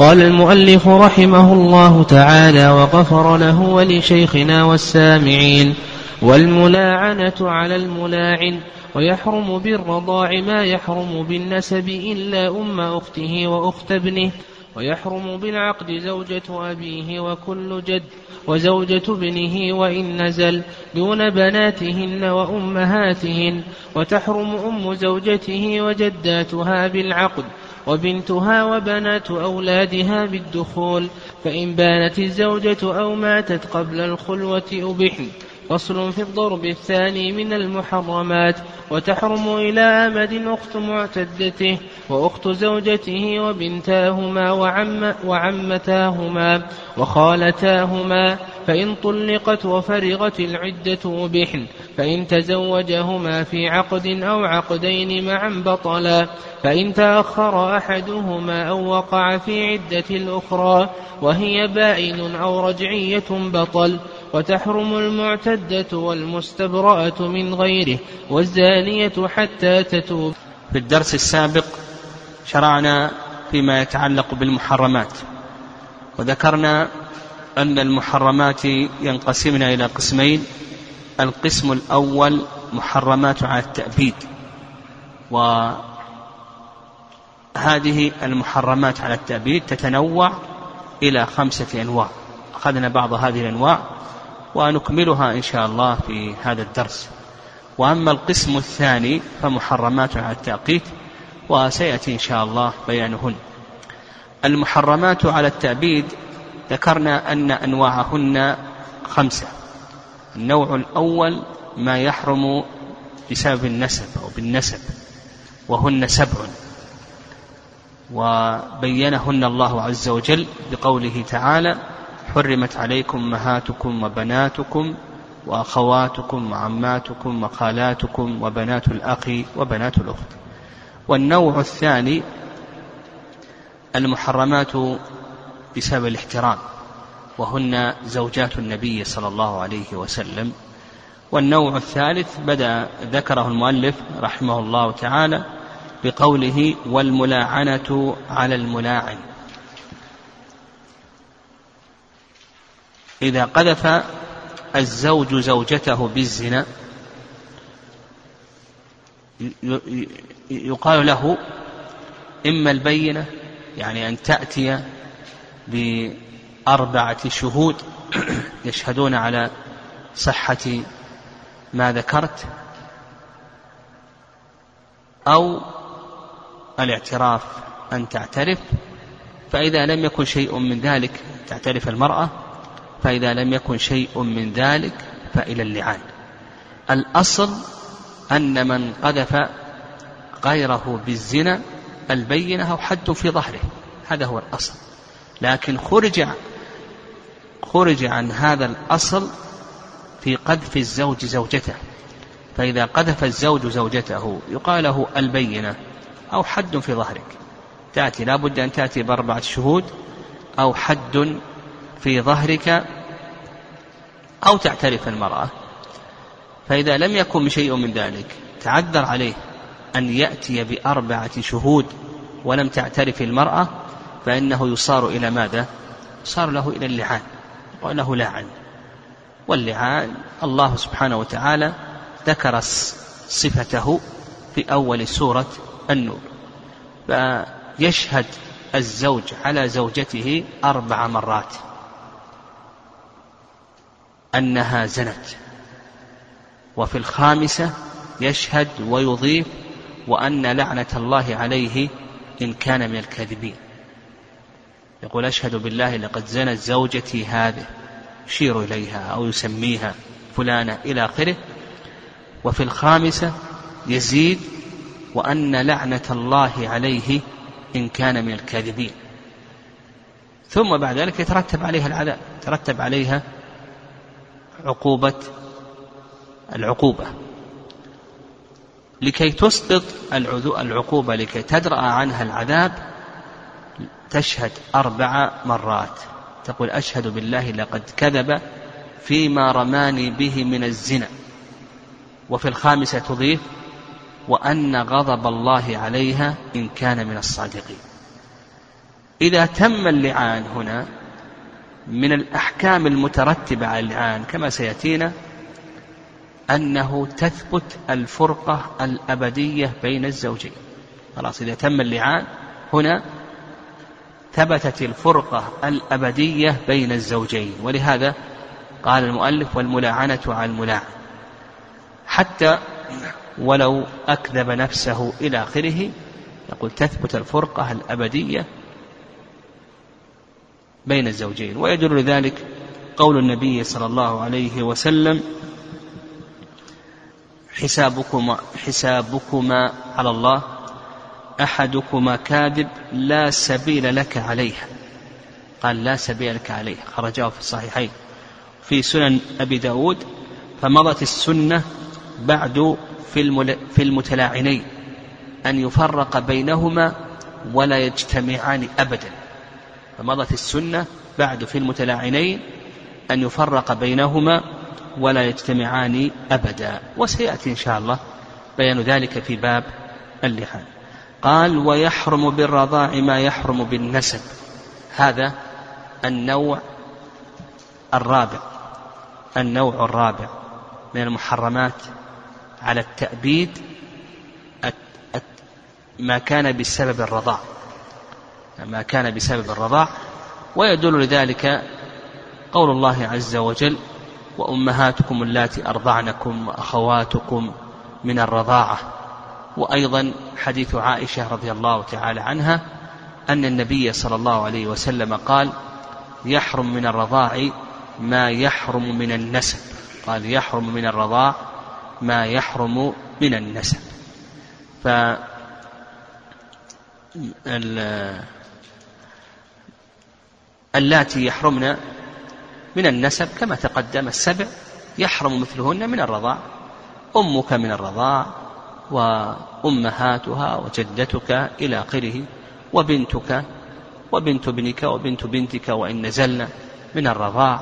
قال المؤلف رحمه الله تعالى وغفر له ولشيخنا والسامعين والملاعنة على الملاعن ويحرم بالرضاع ما يحرم بالنسب إلا أم أخته وأخت ابنه ويحرم بالعقد زوجة أبيه وكل جد وزوجة ابنه وإن نزل دون بناتهن وأمهاتهن وتحرم أم زوجته وجداتها بالعقد وبنتها وبنات أولادها بالدخول فإن بانت الزوجة أو ماتت قبل الخلوة أبحن. فصل في الضرب الثاني من المحرمات وتحرم إلى أمد أخت معتدته وأخت زوجته وبنتاهما وعم وعمتاهما وخالتاهما فإن طلقت وفرغت العدة أبحن فإن تزوجهما في عقد أو عقدين معا بطلا فإن تأخر أحدهما أو وقع في عدة الأخرى وهي بائن أو رجعية بطل وتحرم المعتدة والمستبرأة من غيره والزانية حتى تتوب. في الدرس السابق شرعنا فيما يتعلق بالمحرمات وذكرنا أن المحرمات ينقسمن إلى قسمين القسم الأول محرمات على التأبيد وهذه المحرمات على التأبيد تتنوع إلى خمسة أنواع. أخذنا بعض هذه الأنواع ونكملها إن شاء الله في هذا الدرس. وأما القسم الثاني فمحرمات على التأقيت وسيأتي إن شاء الله بيانهن. المحرمات على التأبيد ذكرنا أن أنواعهن خمسة. النوع الأول ما يحرم بسبب النسب أو بالنسب وهن سبع. وبينهن الله عز وجل بقوله تعالى حرمت عليكم أمهاتكم وبناتكم وأخواتكم وعماتكم وخالاتكم وبنات الأخ وبنات الأخت. والنوع الثاني المحرمات بسبب الاحترام وهن زوجات النبي صلى الله عليه وسلم. والنوع الثالث بدأ ذكره المؤلف رحمه الله تعالى بقوله والملاعنة على الملاعن إذا قذف الزوج زوجته بالزنا يقال له إما البينة يعني أن تأتي بأربعة شهود يشهدون على صحة ما ذكرت أو الاعتراف أن تعترف فإذا لم يكن شيء من ذلك تعترف المرأة. فإذا لم يكن شيء من ذلك فإلى اللعان. الأصل أن من قذف غيره بالزنا البينة أو حد في ظهره. هذا هو الأصل. لكن خرج خرج عن هذا الأصل في قذف الزوج زوجته. فإذا قذف الزوج زوجته يقال له البينة أو حد في ظهرك. تأتي لا بد أن تأتي بأربعة شهود أو حد في ظهرك أو تعترف المرأة. فإذا لم يكن شيء من ذلك تعذر عليه أن يأتي بأربعة شهود ولم تعترف المرأة فإنه يصار إلى ماذا؟ صار له إلى اللعان وأنه لاعن واللعان الله سبحانه وتعالى ذكر صفته في أول سورة النور. فيشهد الزوج على زوجته أربع مرات. أنها زنت. وفي الخامسة يشهد ويضيف وأن لعنة الله عليه إن كان من الكاذبين. يقول أشهد بالله لقد زنت زوجتي هذه يشير إليها أو يسميها فلانة إلى آخره. وفي الخامسة يزيد وأن لعنة الله عليه إن كان من الكاذبين. ثم بعد ذلك يترتب عليها العذاب يترتب عليها عقوبة العقوبة. لكي تسقط العقوبة لكي تدرأ عنها العذاب تشهد أربع مرات. تقول أشهد بالله لقد كذب فيما رماني به من الزنا. وفي الخامسة تضيف وأن غضب الله عليها إن كان من الصادقين. إذا تم اللعان هنا من الأحكام المترتبة على اللعان كما سيأتينا أنه تثبت الفرقة الأبدية بين الزوجين. خلاص إذا تم اللعان هنا ثبتت الفرقة الأبدية بين الزوجين. ولهذا قال المؤلف والملاعنة على الملاعن حتى ولو أكذب نفسه إلى آخره يقول تثبت الفرقة الأبدية بين الزوجين. ويدل لذلك قول النبي صلى الله عليه وسلم حسابكما حسابكما على الله أحدكما كاذب لا سبيل لك عليه قال لا سبيل لك عليه خرجاه في الصحيحين. في سنن أبي داود فمضت السنة بعد في, المتلاعنين أن يفرق بينهما ولا يجتمعان أبدا. فمضت السنة بعد في المتلاعنين أن يفرق بينهما ولا يجتمعان أبدا وسيأتي إن شاء الله بيان ذلك في باب اللحان قال ويحرم بالرضاع ما يحرم بالنسب. هذا النوع الرابع النوع الرابع من المحرمات على التأبيد ما كان بسبب الرضاع. ما كان بسبب الرضاع ويدل لذلك قول الله عز وجل وأمهاتكم اللاتي أرضعنكم وأخواتكم من الرضاعة وأيضا حديث عائشة رضي الله تعالى عنها أن النبي صلى الله عليه وسلم قال يحرم من الرضاع ما يحرم من النسب قال يحرم من الرضاع ما يحرم من النسب ف اللاتي يحرمن من النسب كما تقدم السبع يحرم مثلهن من الرضاع. أمك من الرضاع وأمهاتها وجدتك إلى آخره وبنتك وبنت ابنك وبنت بنتك وإن نزلن من الرضاع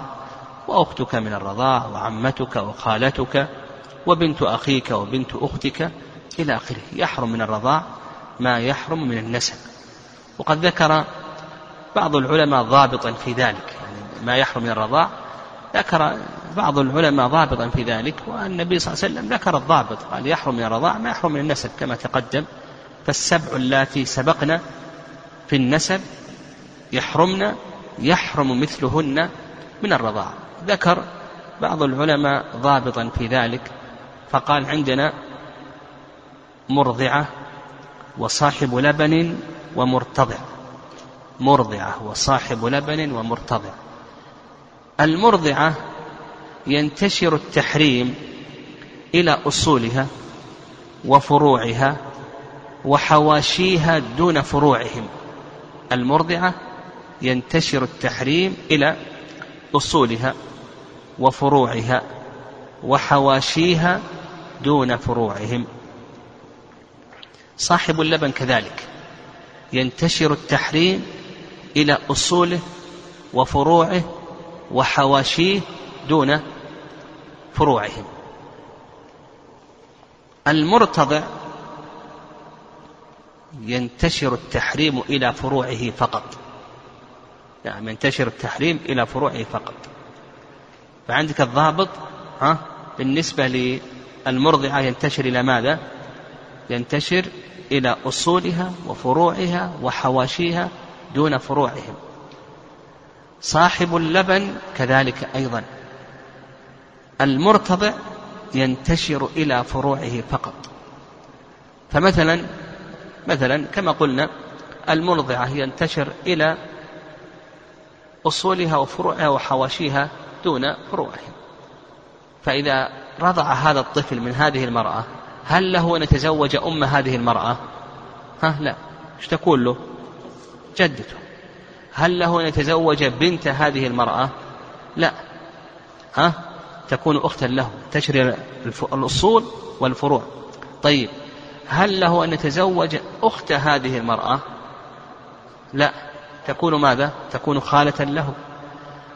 وأختك من الرضاع وعمتك وخالتك وبنت أخيك وبنت أختك إلى آخره. يحرم من الرضاع ما يحرم من النسب. وقد ذكر بعض العلماء ضابطا في ذلك يعني ما يحرم من الرضاع. ذكر بعض العلماء ضابطا في ذلك والنبي صلى الله عليه وسلم ذكر الضابط قال يحرم من الرضاع ما يحرم من النسب كما تقدم. فالسبع اللاتي سبقنا في النسب يحرمن يحرم مثلهن من الرضاعة ذكر بعض العلماء ضابطا في ذلك فقال عندنا مرضعة وصاحب لبن ومرتضع. مرضعة وصاحب لبن ومرتضع. المرضعة ينتشر التحريم إلى أصولها وفروعها وحواشيها دون فروعهم. المرضعة ينتشر التحريم إلى أصولها وفروعها وحواشيها دون فروعهم. صاحب اللبن كذلك. ينتشر التحريم إلى أصوله وفروعه وحواشيه دون فروعهم. المرتضع ينتشر التحريم إلى فروعه فقط. يعني ينتشر التحريم إلى فروعه فقط. فعندك الضابط ها بالنسبة للمرضعة ينتشر إلى ماذا؟ ينتشر إلى أصولها وفروعها وحواشيها دون فروعهم. صاحب اللبن كذلك أيضا. المرتضع ينتشر إلى فروعه فقط. فمثلا مثلا كما قلنا المرضعة ينتشر إلى أصولها وفروعها وحواشيها دون فروعها فإذا رضع هذا الطفل من هذه المرأة هل له أن يتزوج أم هذه المرأة؟ ها لا. إيش تقول له؟ جدته. هل له أن يتزوج بنت هذه المرأة؟ لا. ها؟ تكون أختا له تشري الأصول والفروع. طيب هل له أن يتزوج أخت هذه المرأة؟ لا. تكون ماذا؟ تكون خالة له.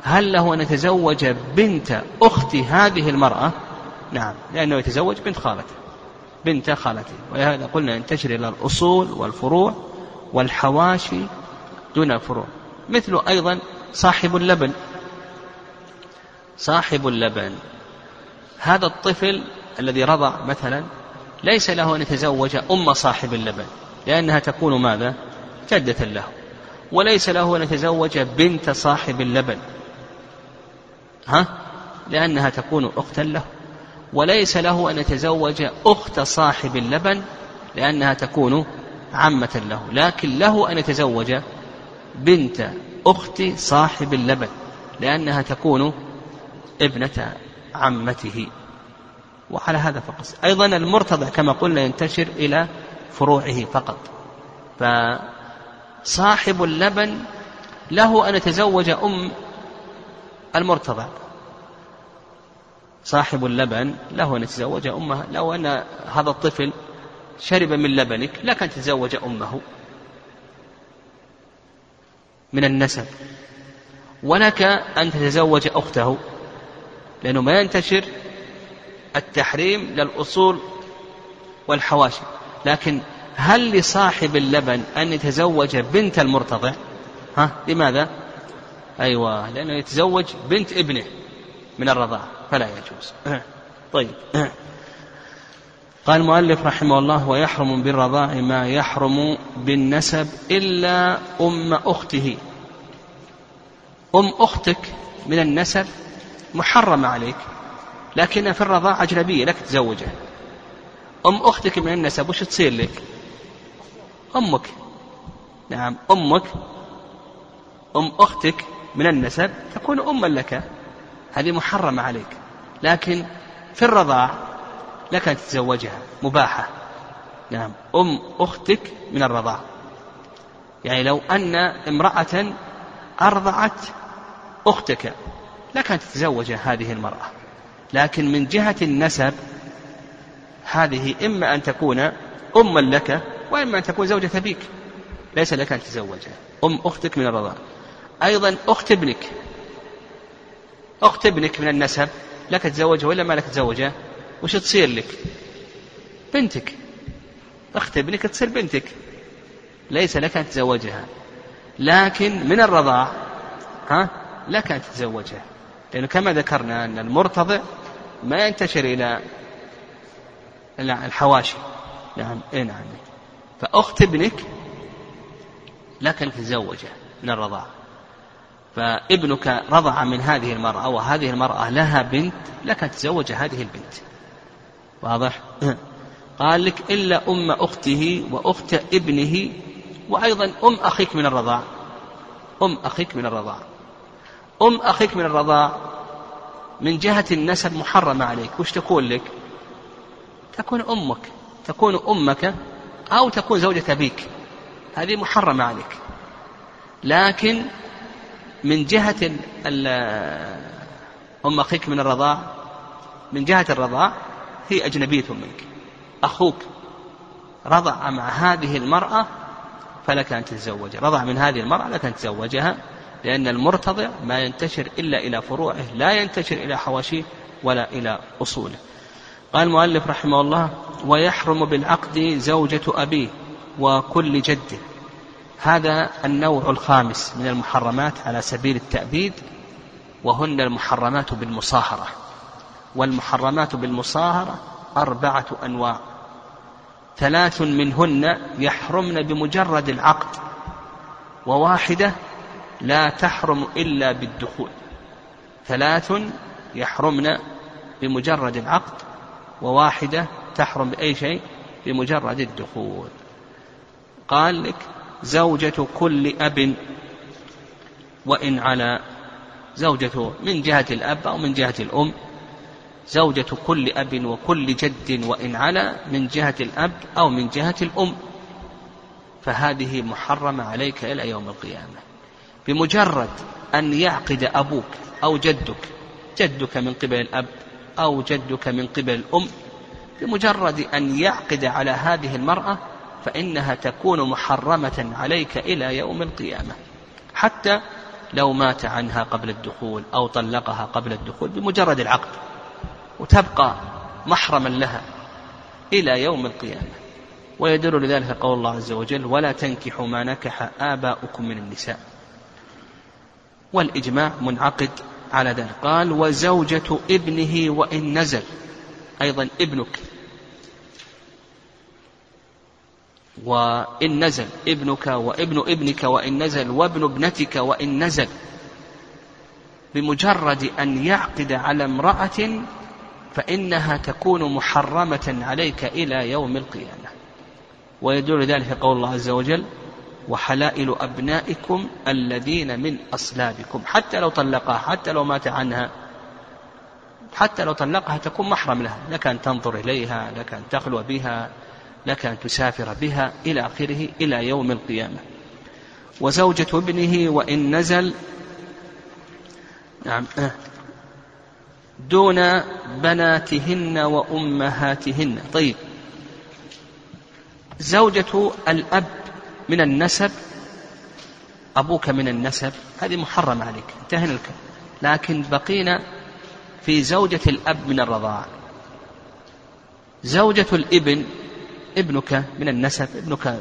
هل له أن يتزوج بنت أخت هذه المرأة؟ نعم لأنه يتزوج بنت خالته بنت خالته. ولهذا قلنا ينتشر إلى الأصول والفروع والحواشي دون الفروع مثل أيضا صاحب اللبن. صاحب اللبن. هذا الطفل الذي رضع مثلا ليس له أن يتزوج أم صاحب اللبن لأنها تكون ماذا؟ جدة له. وليس له أن يتزوج بنت صاحب اللبن. ها؟ لأنها تكون أختا له. وليس له أن يتزوج أخت صاحب اللبن لأنها تكون عمة له. لكن له أن يتزوج بنت أخت صاحب اللبن لأنها تكون ابنة عمته. وعلى هذا فقط أيضا المرتضع كما قلنا ينتشر إلى فروعه فقط. فصاحب اللبن له أن يتزوج أم المرتضع. صاحب اللبن له أن يتزوج أمه. لو أن هذا الطفل شرب من لبنك لك أن تتزوج أمه. من النسب. ولك أن تتزوج أخته لأنه ما ينتشر التحريم للأصول والحواشي. لكن هل لصاحب اللبن أن يتزوج بنت المرتضع؟ ها لماذا؟ أيوة لأنه يتزوج بنت ابنه من الرضاعة فلا يجوز. طيب. قال المؤلف رحمه الله ويحرم بالرضاع ما يحرم بالنسب إلا أم أخته. أم أختك من النسب محرمة عليك لكنها في الرضاع أجنبية لك تزوجها. أم أختك من النسب وش تصير لك؟ أمك. نعم أمك أم أختك من النسب تكون أما لك. هذه محرمة عليك لكن في الرضاع لك أن تتزوجها مباحة. نعم. أم أختك من الرضاع. يعني لو أن امرأة أرضعت أختك لك أن تتزوج هذه المرأة. لكن من جهة النسب هذه إما أن تكون أما لك وإما أن تكون زوجة أبيك. ليس لك أن تتزوجها. أم أختك من الرضاعة أيضا أخت ابنك. أخت ابنك من النسب لك تزوجها ولا ما لك تزوجها وش تصير لك؟ بنتك. أخت ابنك تصير بنتك. ليس لك أن تتزوجها. لكن من الرضاع ها؟ لك أن تتزوجها. لأنه كما ذكرنا أن المرتضع ما ينتشر إلى الحواشي. نعم إيه نعم. فأخت ابنك لك أن تتزوجه من الرضاعة فابنك رضع من هذه المرأة وهذه المرأة لها بنت لك أن تتزوج هذه البنت. واضح؟ قال لك إلا أم أخته وأخت ابنه وأيضا أم أخيك من الرضاع. أم أخيك من الرضاع. أم أخيك من الرضاع من جهة النسب محرمة عليك. وش تكون لك؟ تكون أمك تكون أمك أو تكون زوجة أبيك. هذه محرمة عليك. لكن من جهة أم أخيك من الرضاع من جهة الرضاع هي أجنبية منك. أخوك رضع مع هذه المرأة فلك أن تتزوج رضع من هذه المرأة لك أن تتزوجها لأن المرتضع ما ينتشر إلا إلى فروعه لا ينتشر إلى حواشيه ولا إلى أصوله. قال المؤلف رحمه الله ويحرم بالعقد زوجة أبيه وكل جده. هذا النوع الخامس من المحرمات على سبيل التأبيد وهن المحرمات بالمصاهرة. والمحرمات بالمصاهرة أربعة أنواع. ثلاث منهن يحرمن بمجرد العقد وواحدة لا تحرم إلا بالدخول. ثلاث يحرمن بمجرد العقد وواحدة تحرم بأي شيء بمجرد الدخول. قال لك زوجة كل أب وإن على زوجة من جهة الأب أو من جهة الأم زوجة كل أب وكل جد وإن على من جهة الأب أو من جهة الأم. فهذه محرمة عليك إلى يوم القيامة. بمجرد أن يعقد أبوك أو جدك جدك من قبل الأب أو جدك من قبل الأم بمجرد أن يعقد على هذه المرأة فإنها تكون محرمة عليك إلى يوم القيامة. حتى لو مات عنها قبل الدخول أو طلقها قبل الدخول بمجرد العقد. وتبقى محرما لها إلى يوم القيامة. ويدل لذلك قول الله عز وجل ولا تنكحوا ما نكح آباؤكم من النساء. والإجماع منعقد على ذلك. قال وزوجة ابنه وإن نزل. أيضا ابنك. وإن نزل ابنك وابن ابنك وإن نزل وابن ابنتك وإن نزل. بمجرد أن يعقد على امرأة فإنها تكون محرمة عليك إلى يوم القيامة. ويدل ذلك قول الله عز وجل وحلائل أبنائكم الذين من أصلابكم حتى لو طلقها حتى لو مات عنها حتى لو طلقها تكون محرم لها. لك أن تنظر إليها لك أن تخلو بها لك أن تسافر بها إلى آخره إلى يوم القيامة. وزوجة ابنه وإن نزل نعم دون بناتهن وأمهاتهن. طيب. زوجة الأب من النسب أبوك من النسب هذه محرمة عليك انتهينا الكلام. لكن بقينا في زوجة الأب من الرضاعة زوجة الإبن ابنك من النسب ابنك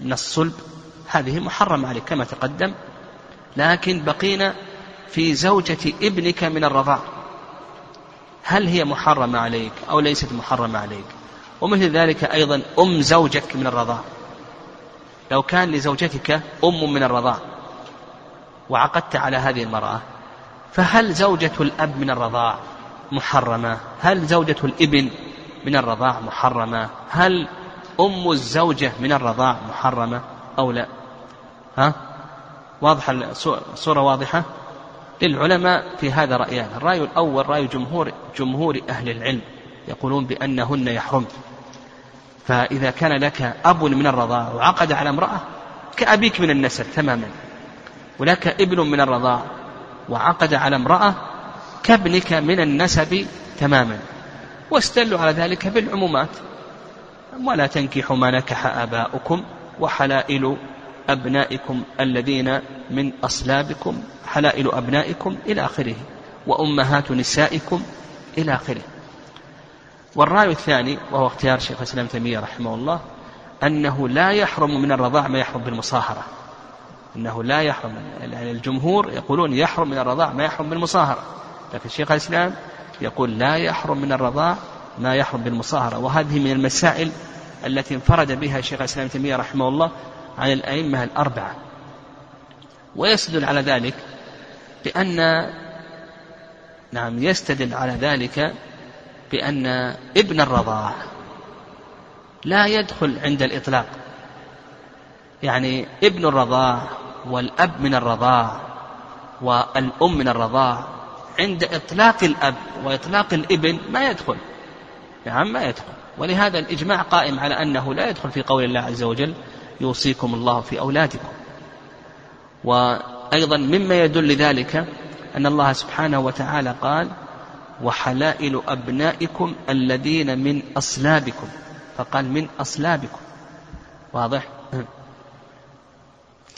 من الصلب هذه محرمة عليك كما تقدم. لكن بقينا في زوجة ابنك من الرضاعة هل هي محرمة عليك أو ليست محرمة عليك؟ ومثل ذلك أيضا أم زوجك من الرضاعة لو كان لزوجتك أم من الرضاعة وعقدت على هذه المرأة فهل زوجة الأب من الرضاع محرمة؟ هل زوجة الإبن من الرضاع محرمة؟ هل أم الزوجة من الرضاع محرمة أو لا؟ ها؟ واضحة الصورة واضحة؟ للعلماء في هذا رأيان. الرأي الأول رأي جمهور جمهور أهل العلم. يقولون بأنهن يحرم فإذا كان لك أب من الرضاع وعقد على امرأة كأبيك من النسب تماما. ولك ابن من الرضاع وعقد على امرأة كابنك من النسب تماما. واستلوا على ذلك بالعمومات. ولا تنكحوا ما نكح آباؤكم وحلائل أبنائكم الذين من أصلابكم حلائل أبنائكم إلى آخره وأمهات نسائكم إلى آخره. والرأي الثاني وهو اختيار شيخ الإسلام تيمية رحمه الله أنه لا يحرم من الرضاع ما يحرم بالمصاهرة. أنه لا يحرم يعني الجمهور يقولون يحرم من الرضاع ما يحرم بالمصاهرة لكن شيخ الإسلام يقول لا يحرم من الرضاع ما يحرم بالمصاهرة. وهذه من المسائل التي انفرد بها شيخ الإسلام تيمية رحمه الله عن الأئمة الأربعة. ويستدل على ذلك بأن نعم يستدل على ذلك بأن ابن الرضاع لا يدخل عند الإطلاق. يعني ابن الرضاع والأب من الرضاع والأم من الرضاع عند إطلاق الأب وإطلاق الابن ما يدخل. نعم ما يدخل. ولهذا الإجماع قائم على أنه لا يدخل في قول الله عز وجل يوصيكم الله في أولادكم. وأيضا مما يدل ذلك أن الله سبحانه وتعالى قال وحلائل أبنائكم الذين من أصلابكم فقال من أصلابكم واضح؟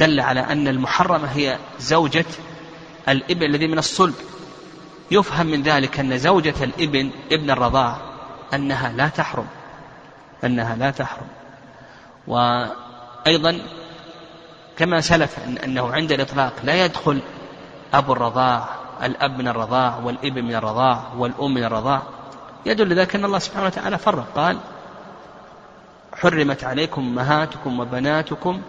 دل على أن المحرمة هي زوجة الإبن الذي من الصلب. يفهم من ذلك أن زوجة الإبن ابن الرضاع أنها لا تحرم. أنها لا تحرم. وأيضا كما سلف أنه عند الإطلاق لا يدخل أبو الرضاع الأب من الرضاع والإبن من الرضاع والأم من الرضاع يدل ذلك أن الله سبحانه وتعالى فرق قال حرمت عليكم أمهاتكم وبناتكم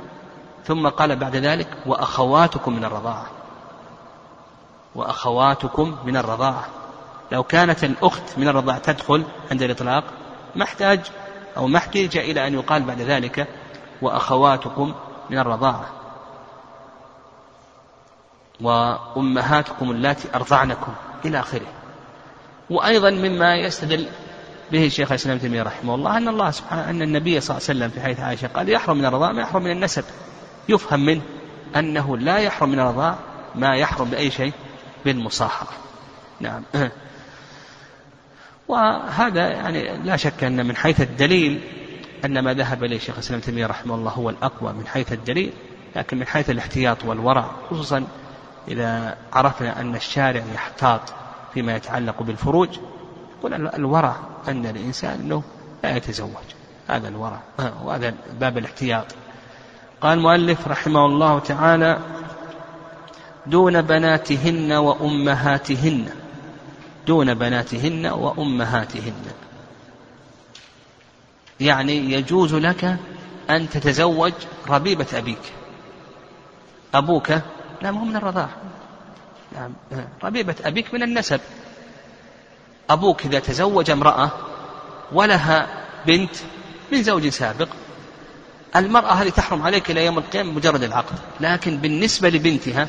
ثم قال بعد ذلك وأخواتكم من الرضاعة وأخواتكم من الرضاعة لو كانت الأخت من الرضاعة تدخل عند الإطلاق ما احتاج أو ما احتاج إلى أن يقال بعد ذلك وأخواتكم من الرضاعة. وأمهاتكم اللاتي أرضعنكم إلى آخره. وأيضا مما يستدل به الشيخ الإسلام تيمية رحمه الله أن الله سبحانه أن النبي صلى الله عليه وسلم في حديث عائشة قال يحرم من الرضاع ما يحرم من النسب. يفهم منه أنه لا يحرم من الرضاع ما يحرم بأي شيء بالمصاحبة نعم. وهذا يعني لا شك أن من حيث الدليل أن ما ذهب إليه الشيخ الإسلام تيمية رحمه الله هو الأقوى من حيث الدليل لكن من حيث الاحتياط والورع خصوصا إذا عرفنا أن الشارع يحتاط فيما يتعلق بالفروج يقول الورع أن الإنسان أنه لا يتزوج. هذا الورع وهذا باب الاحتياط. قال المؤلف رحمه الله تعالى دون بناتهن وأمهاتهن. دون بناتهن وأمهاتهن. يعني يجوز لك أن تتزوج ربيبة أبيك. أبوك لا مو من الرضاعة نعم. ربيبة أبيك من النسب. أبوك إذا تزوج امرأة ولها بنت من زوج سابق المرأة هذه تحرم عليك إلى يوم القيامة مجرد العقد. لكن بالنسبة لبنتها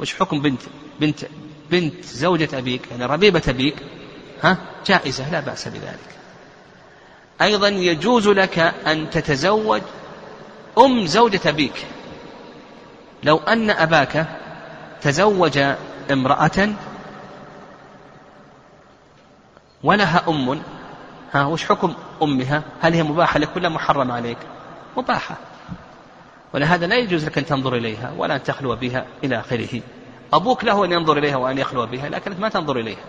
وش حكم بنت بنت بنت زوجة أبيك يعني ربيبة أبيك ها جائزة لا بأس بذلك. أيضا يجوز لك أن تتزوج أم زوجة أبيك. لو أن أباك تزوج امرأة ولها أم ها وش حكم أمها؟ هل هي مباحة لك ولا محرمة عليك؟ مباحة. ولهذا لا يجوز لك أن تنظر إليها ولا أن تخلو بها إلى آخره. أبوك له أن ينظر إليها وأن يخلو بها لكنك ما تنظر إليها.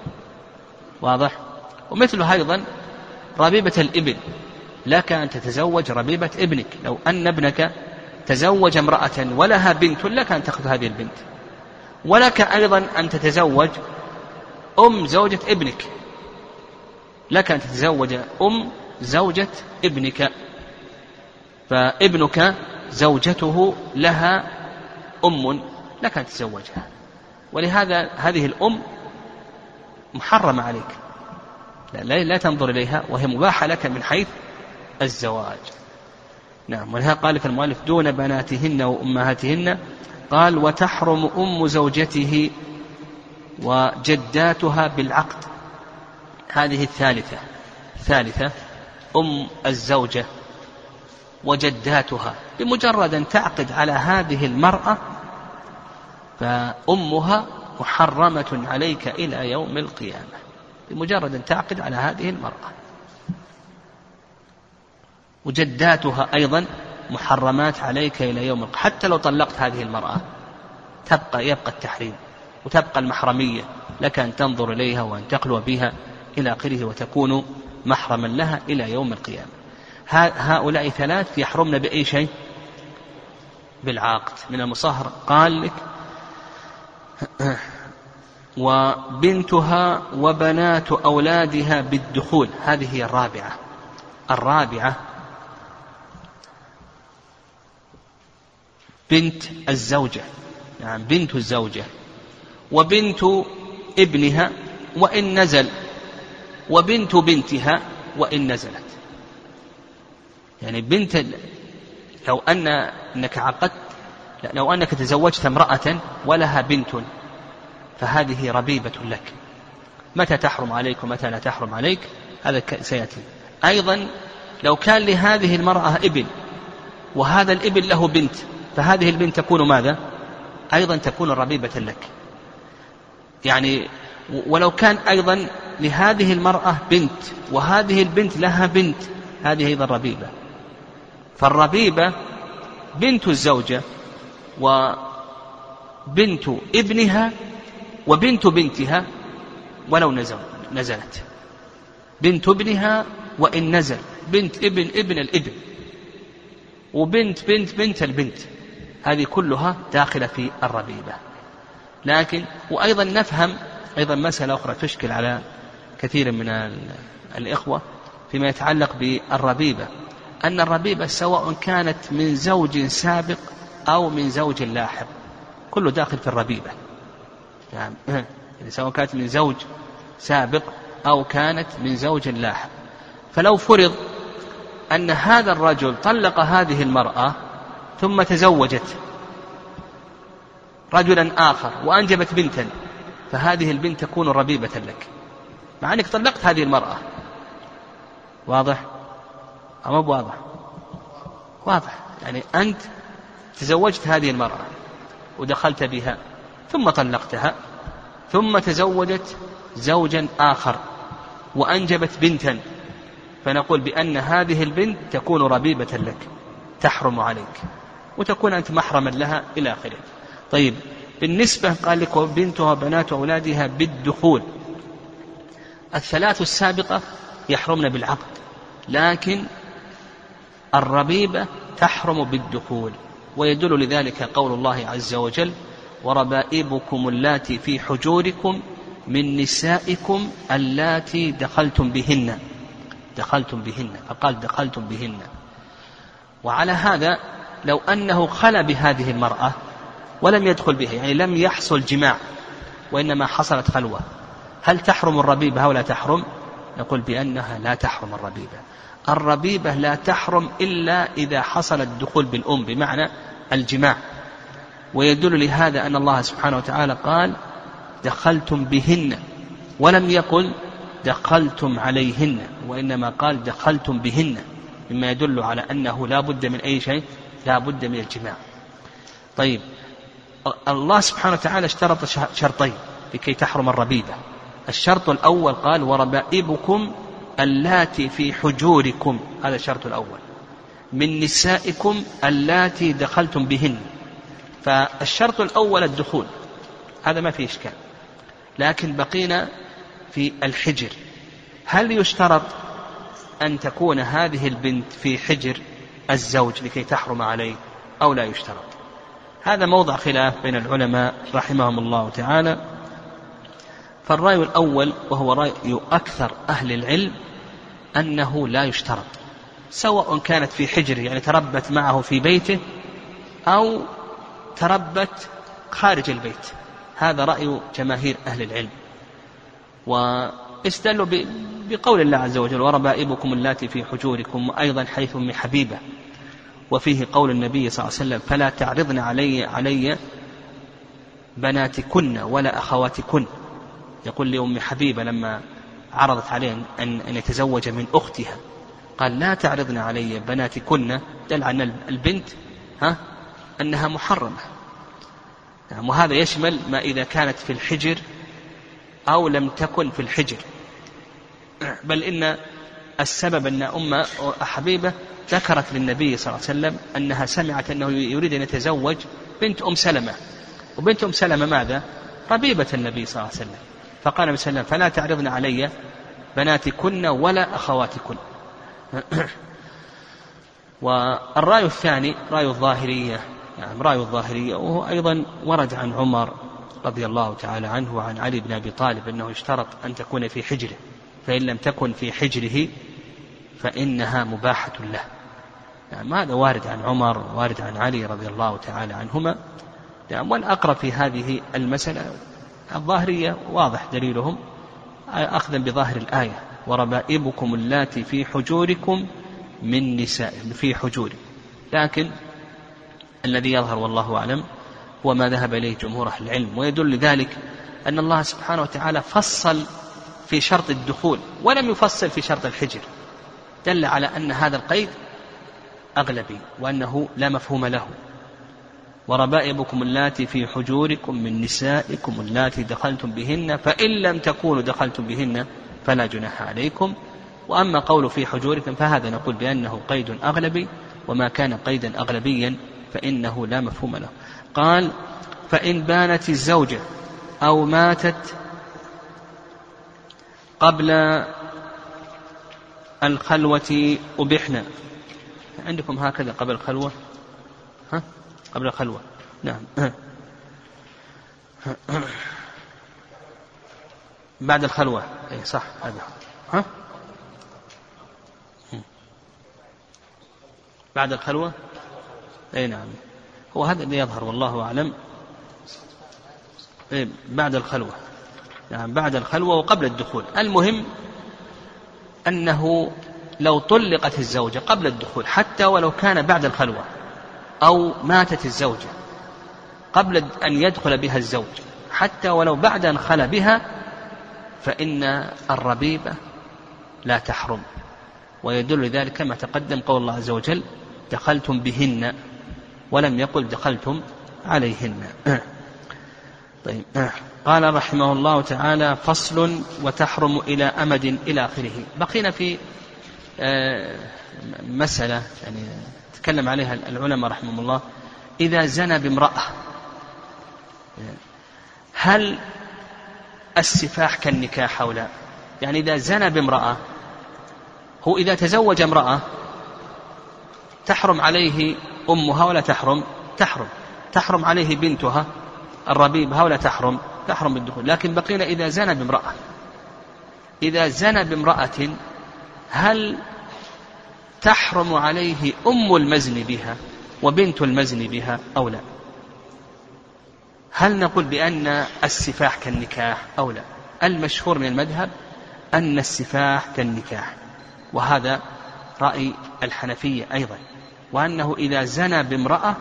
واضح؟ ومثله أيضا ربيبة الإبل. لك أن تتزوج ربيبة ابنك. لو أن ابنك تزوج امرأة ولها بنت لك أن تأخذ هذه البنت. ولك أيضا أن تتزوج أم زوجة ابنك. لك أن تتزوج أم زوجة ابنك. فابنك زوجته لها أم لك أن تتزوجها. ولهذا هذه الأم محرمة عليك. لا, لا تنظر إليها وهي مباحة لك من حيث الزواج. نعم ولهذا قال في المؤلف دون بناتهن وأمهاتهن. قال وتحرم أم زوجته وجداتها بالعقد. هذه الثالثة الثالثة أم الزوجة وجداتها. بمجرد أن تعقد على هذه المرأة فأمها محرمة عليك إلى يوم القيامة. بمجرد أن تعقد على هذه المرأة. وجداتها أيضا محرمات عليك إلى يوم حتى لو طلقت هذه المرأة تبقى يبقى التحريم وتبقى المحرمية لك أن تنظر إليها وأن تخلو بها إلى آخره وتكون محرما لها إلى يوم القيامة. هؤلاء ثلاث يحرمن بأي شيء؟ بالعقد من المصهر قال لك وبنتها وبنات أولادها بالدخول. هذه هي الرابعة. الرابعة بنت الزوجة. يعني بنت الزوجة. وبنت ابنها وإن نزل. وبنت بنتها وإن نزلت. يعني بنت لو أن أنك عقدت لو أنك تزوجت امرأة ولها بنت فهذه ربيبة لك. متى تحرم عليك ومتى لا تحرم عليك؟ هذا سيأتي. أيضا لو كان لهذه المرأة ابن وهذا الابن له بنت فهذه البنت تكون ماذا؟ أيضا تكون ربيبة لك. يعني ولو كان أيضا لهذه المرأة بنت وهذه البنت لها بنت هذه أيضا ربيبة. فالربيبة بنت الزوجة وبنت ابنها وبنت بنتها ولو نزل نزلت. بنت ابنها وإن نزل. بنت ابن ابن الإبن. وبنت بنت بنت البنت. هذه كلها داخلة في الربيبة. لكن وأيضا نفهم أيضا مسألة أخرى تشكل على كثير من الإخوة فيما يتعلق بالربيبة. أن الربيبة سواء كانت من زوج سابق أو من زوج لاحق. كله داخل في الربيبة. يعني, يعني سواء كانت من زوج سابق أو كانت من زوج لاحق. فلو فرض أن هذا الرجل طلق هذه المرأة ثم تزوجت رجلا آخر وأنجبت بنتا فهذه البنت تكون ربيبة لك. مع أنك طلقت هذه المرأة. واضح؟ أو مو واضح؟ واضح. يعني أنت تزوجت هذه المرأة ودخلت بها. ثم طلقتها ثم تزوجت زوجا آخر وأنجبت بنتا فنقول بأن هذه البنت تكون ربيبة لك تحرم عليك وتكون أنت محرما لها إلى آخره. طيب بالنسبة قال لك وبنتها وبنات أولادها بالدخول الثلاث السابقة يحرمن بالعقد لكن الربيبة تحرم بالدخول ويدل لذلك قول الله عز وجل وربائبكم اللاتي في حجوركم من نسائكم اللاتي دخلتم بهن. دخلتم بهن. فقال دخلتم بهن. وعلى هذا لو أنه خلا بهذه المرأة ولم يدخل بها يعني لم يحصل جماع وإنما حصلت خلوة. هل تحرم الربيبة أو لا تحرم؟ نقول بأنها لا تحرم الربيبة. الربيبة لا تحرم إلا إذا حصل الدخول بالأم بمعنى الجماع. ويدل لهذا أن الله سبحانه وتعالى قال دخلتم بهن. ولم يقل دخلتم عليهن وإنما قال دخلتم بهن مما يدل على أنه لا بد من أي شيء لا بد من الجماع. طيب الله سبحانه وتعالى اشترط شرطين لكي تحرم الربيبة الشرط الأول قال وربائبكم اللاتي في حجوركم. هذا الشرط الأول. من نسائكم اللاتي دخلتم بهن. فالشرط الأول الدخول هذا ما فيه إشكال. لكن بقينا في الحجر. هل يشترط أن تكون هذه البنت في حجر الزوج لكي تحرم عليه أو لا يشترط؟ هذا موضع خلاف بين العلماء رحمهم الله تعالى. فالرأي الأول وهو رأي أكثر أهل العلم أنه لا يشترط سواء كانت في حجره يعني تربت معه في بيته أو تربت خارج البيت. هذا رأي جماهير أهل العلم. واستدلوا بقول الله عز وجل وربائبكم اللاتي في حجوركم وأيضا حيث أم حبيبة. وفيه قول النبي صلى الله عليه وسلم فلا تعرضن علي علي بناتكن ولا أخواتكن. يقول لأم حبيبة لما عرضت عليه أن, أن يتزوج من أختها. قال لا تعرضن علي بناتكن. دل عن البنت ها أنها محرمة. نعم وهذا يشمل ما إذا كانت في الحجر أو لم تكن في الحجر. بل إن السبب أن أم حبيبة ذكرت للنبي صلى الله عليه وسلم أنها سمعت أنه يريد أن يتزوج بنت أم سلمة. وبنت أم سلمة ماذا؟ ربيبة النبي صلى الله عليه وسلم. فقال النبي صلى الله عليه وسلم فلا تعرضن علي بناتكن ولا أخواتكن. والرأي الثاني رأي الظاهرية. يعني رأي الظاهرية وهو أيضا ورد عن عمر رضي الله تعالى عنه وعن علي بن أبي طالب أنه اشترط أن تكون في حجره فإن لم تكن في حجره فإنها مباحة له. يعني هذا وارد عن عمر وارد عن علي رضي الله تعالى عنهما. يعني والأقرب في هذه المسألة الظاهرية واضح دليلهم أخذا بظاهر الآية وربائبكم اللاتي في حجوركم من نساء في حجوركم. لكن الذي يظهر والله أعلم هو ما ذهب إليه جمهور أهل العلم. ويدل ذلك أن الله سبحانه وتعالى فصل في شرط الدخول ولم يفصل في شرط الحجر. دل على أن هذا القيد أغلبي وأنه لا مفهوم له. وربائبكم اللاتي في حجوركم من نسائكم اللاتي دخلتم بهن فإن لم تكونوا دخلتم بهن فلا جناح عليكم. وأما قول في حجوركم فهذا نقول بأنه قيد أغلبي وما كان قيدا أغلبيا فإنه لا مفهوم له. قال فإن بانت الزوجة أو ماتت قبل الخلوة أبحنا. عندكم هكذا قبل الخلوة؟ ها؟ قبل الخلوة. نعم. بعد الخلوة. أي صح. هذا. ها؟ بعد الخلوة؟ أي نعم. هو هذا اللي يظهر والله أعلم. إيه بعد الخلوة. نعم بعد الخلوة وقبل الدخول. المهم أنه لو طلقت الزوجة قبل الدخول حتى ولو كان بعد الخلوة أو ماتت الزوجة قبل أن يدخل بها الزوج حتى ولو بعد أن خلى بها فإن الربيبة لا تحرم. ويدل ذلك كما تقدم قول الله عز وجل دخلتم بهن. ولم يقل دخلتم عليهن. طيب. قال رحمه الله تعالى فصل وتحرم إلى أمد إلى آخره. بقينا في آه، مسألة يعني تكلم عليها العلماء رحمهم الله. إذا زنى بامرأة هل السفاح كالنكاح أو لا؟ يعني إذا زنى بامرأة هو إذا تزوج امرأة تحرم عليه أمها ولا تحرم؟ تحرم. تحرم عليه بنتها الربيبها ولا تحرم؟ تحرم بالدخول. لكن بقينا إذا زنى بامرأة. إذا زنى بامرأة هل تحرم عليه أم المزن بها وبنت المزن بها أو لا؟ هل نقول بأن السفاح كالنكاح أو لا؟ المشهور من المذهب أن السفاح كالنكاح وهذا رأي الحنفية أيضا. وأنه إذا زنى بامرأة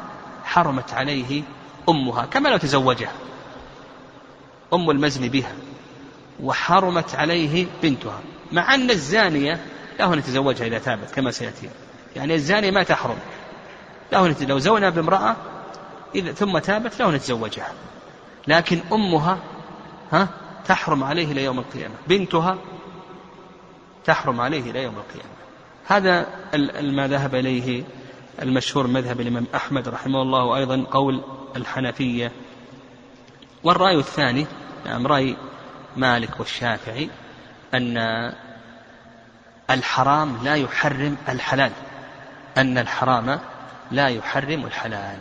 حرمت عليه أمها كما لو تزوجها أم المزن بها وحرمت عليه بنتها مع أن الزانية له أن يتزوجها إذا تابت كما سيأتي. يعني الزانية ما تحرم. له لو زونا بامرأة إذا ثم تابت له أن يتزوجها لكن أمها ها تحرم عليه إلى يوم القيامة. بنتها تحرم عليه إلى يوم القيامة. هذا ما ذهب إليه. المشهور مذهب الإمام أحمد رحمه الله وأيضا قول الحنفية. والرأي الثاني نعم رأي مالك والشافعي أن الحرام لا يحرم الحلال. أن الحرام لا يحرم الحلال.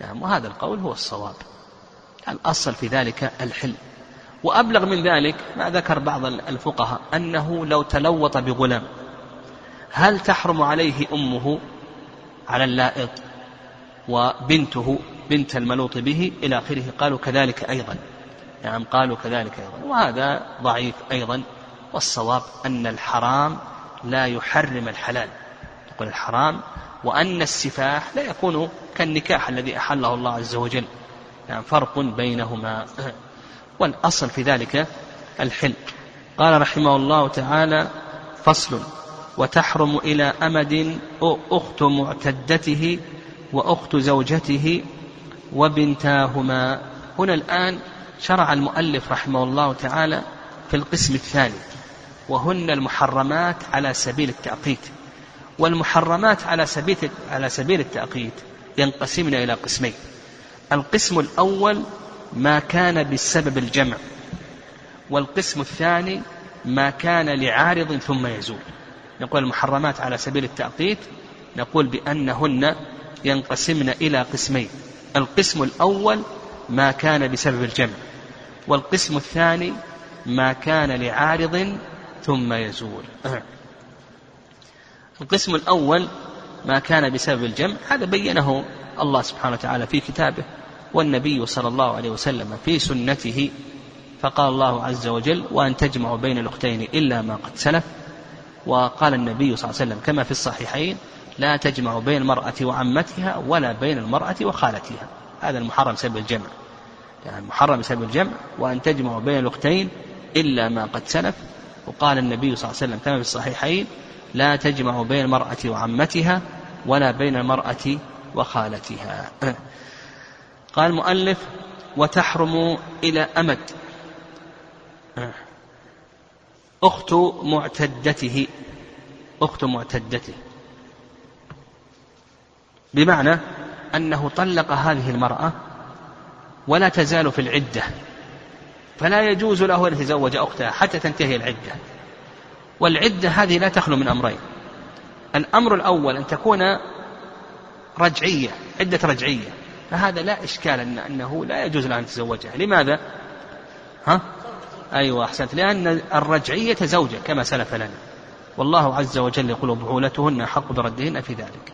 نعم وهذا القول هو الصواب. الأصل في ذلك الحل وأبلغ من ذلك ما ذكر بعض الفقهاء أنه لو تلوط بغلام هل تحرم عليه أمه؟ على اللائط وبنته بنت الملوط به إلى آخره. قالوا كذلك أيضا. نعم قالوا كذلك أيضا. وهذا ضعيف أيضا. والصواب أن الحرام لا يحرم الحلال. يقول الحرام وأن السفاح لا يكون كالنكاح الذي أحله الله عز وجل. يعني فرق بينهما. والأصل في ذلك الحل قال رحمه الله تعالى فصل. وتحرم إلى أمد أخت معتدته وأخت زوجته وبنتاهما. هنا الآن شرع المؤلف رحمه الله تعالى في القسم الثاني وهن المحرمات على سبيل التأقيت. والمحرمات على سبيل على سبيل التأقيت ينقسمن إلى قسمين. القسم الأول ما كان بسبب الجمع والقسم الثاني ما كان لعارض ثم يزول. نقول المحرمات على سبيل التأقيت نقول بأنهن ينقسمن إلى قسمين. القسم الأول ما كان بسبب الجمع والقسم الثاني ما كان لعارض ثم يزول. القسم الأول ما كان بسبب الجمع هذا بينه الله سبحانه وتعالى في كتابه والنبي صلى الله عليه وسلم في سنته. فقال الله عز وجل وأن تجمعوا بين الأختين إلا ما قد سلف. وقال النبي صلى الله عليه وسلم كما في الصحيحين لا تجمع بين المرأة وعمتها ولا بين المرأة وخالتها. هذا المحرم بسبب الجمع. يعني المحرم بسبب الجمع وأن تجمع بين الأختين إلا ما قد سلف. وقال النبي صلى الله عليه وسلم كما في الصحيحين لا تجمع بين المرأة وعمتها ولا بين المرأة وخالتها. قال المؤلف وتحرم إلى أمد. أخت معتدته أخت معتدته. بمعنى أنه طلق هذه المرأة ولا تزال في العدة فلا يجوز له أن يتزوج أختها حتى تنتهي العدة. والعدة هذه لا تخلو من أمرين. الأمر الأول أن تكون رجعية عدة رجعية. فهذا لا إشكال أن أنه لا يجوز له أن يتزوجها. لماذا؟ ها؟ أيوة أحسنت. لأن الرجعية زوجة كما سلف لنا. والله عز وجل يقول بعولتهن حق بردهن في ذلك.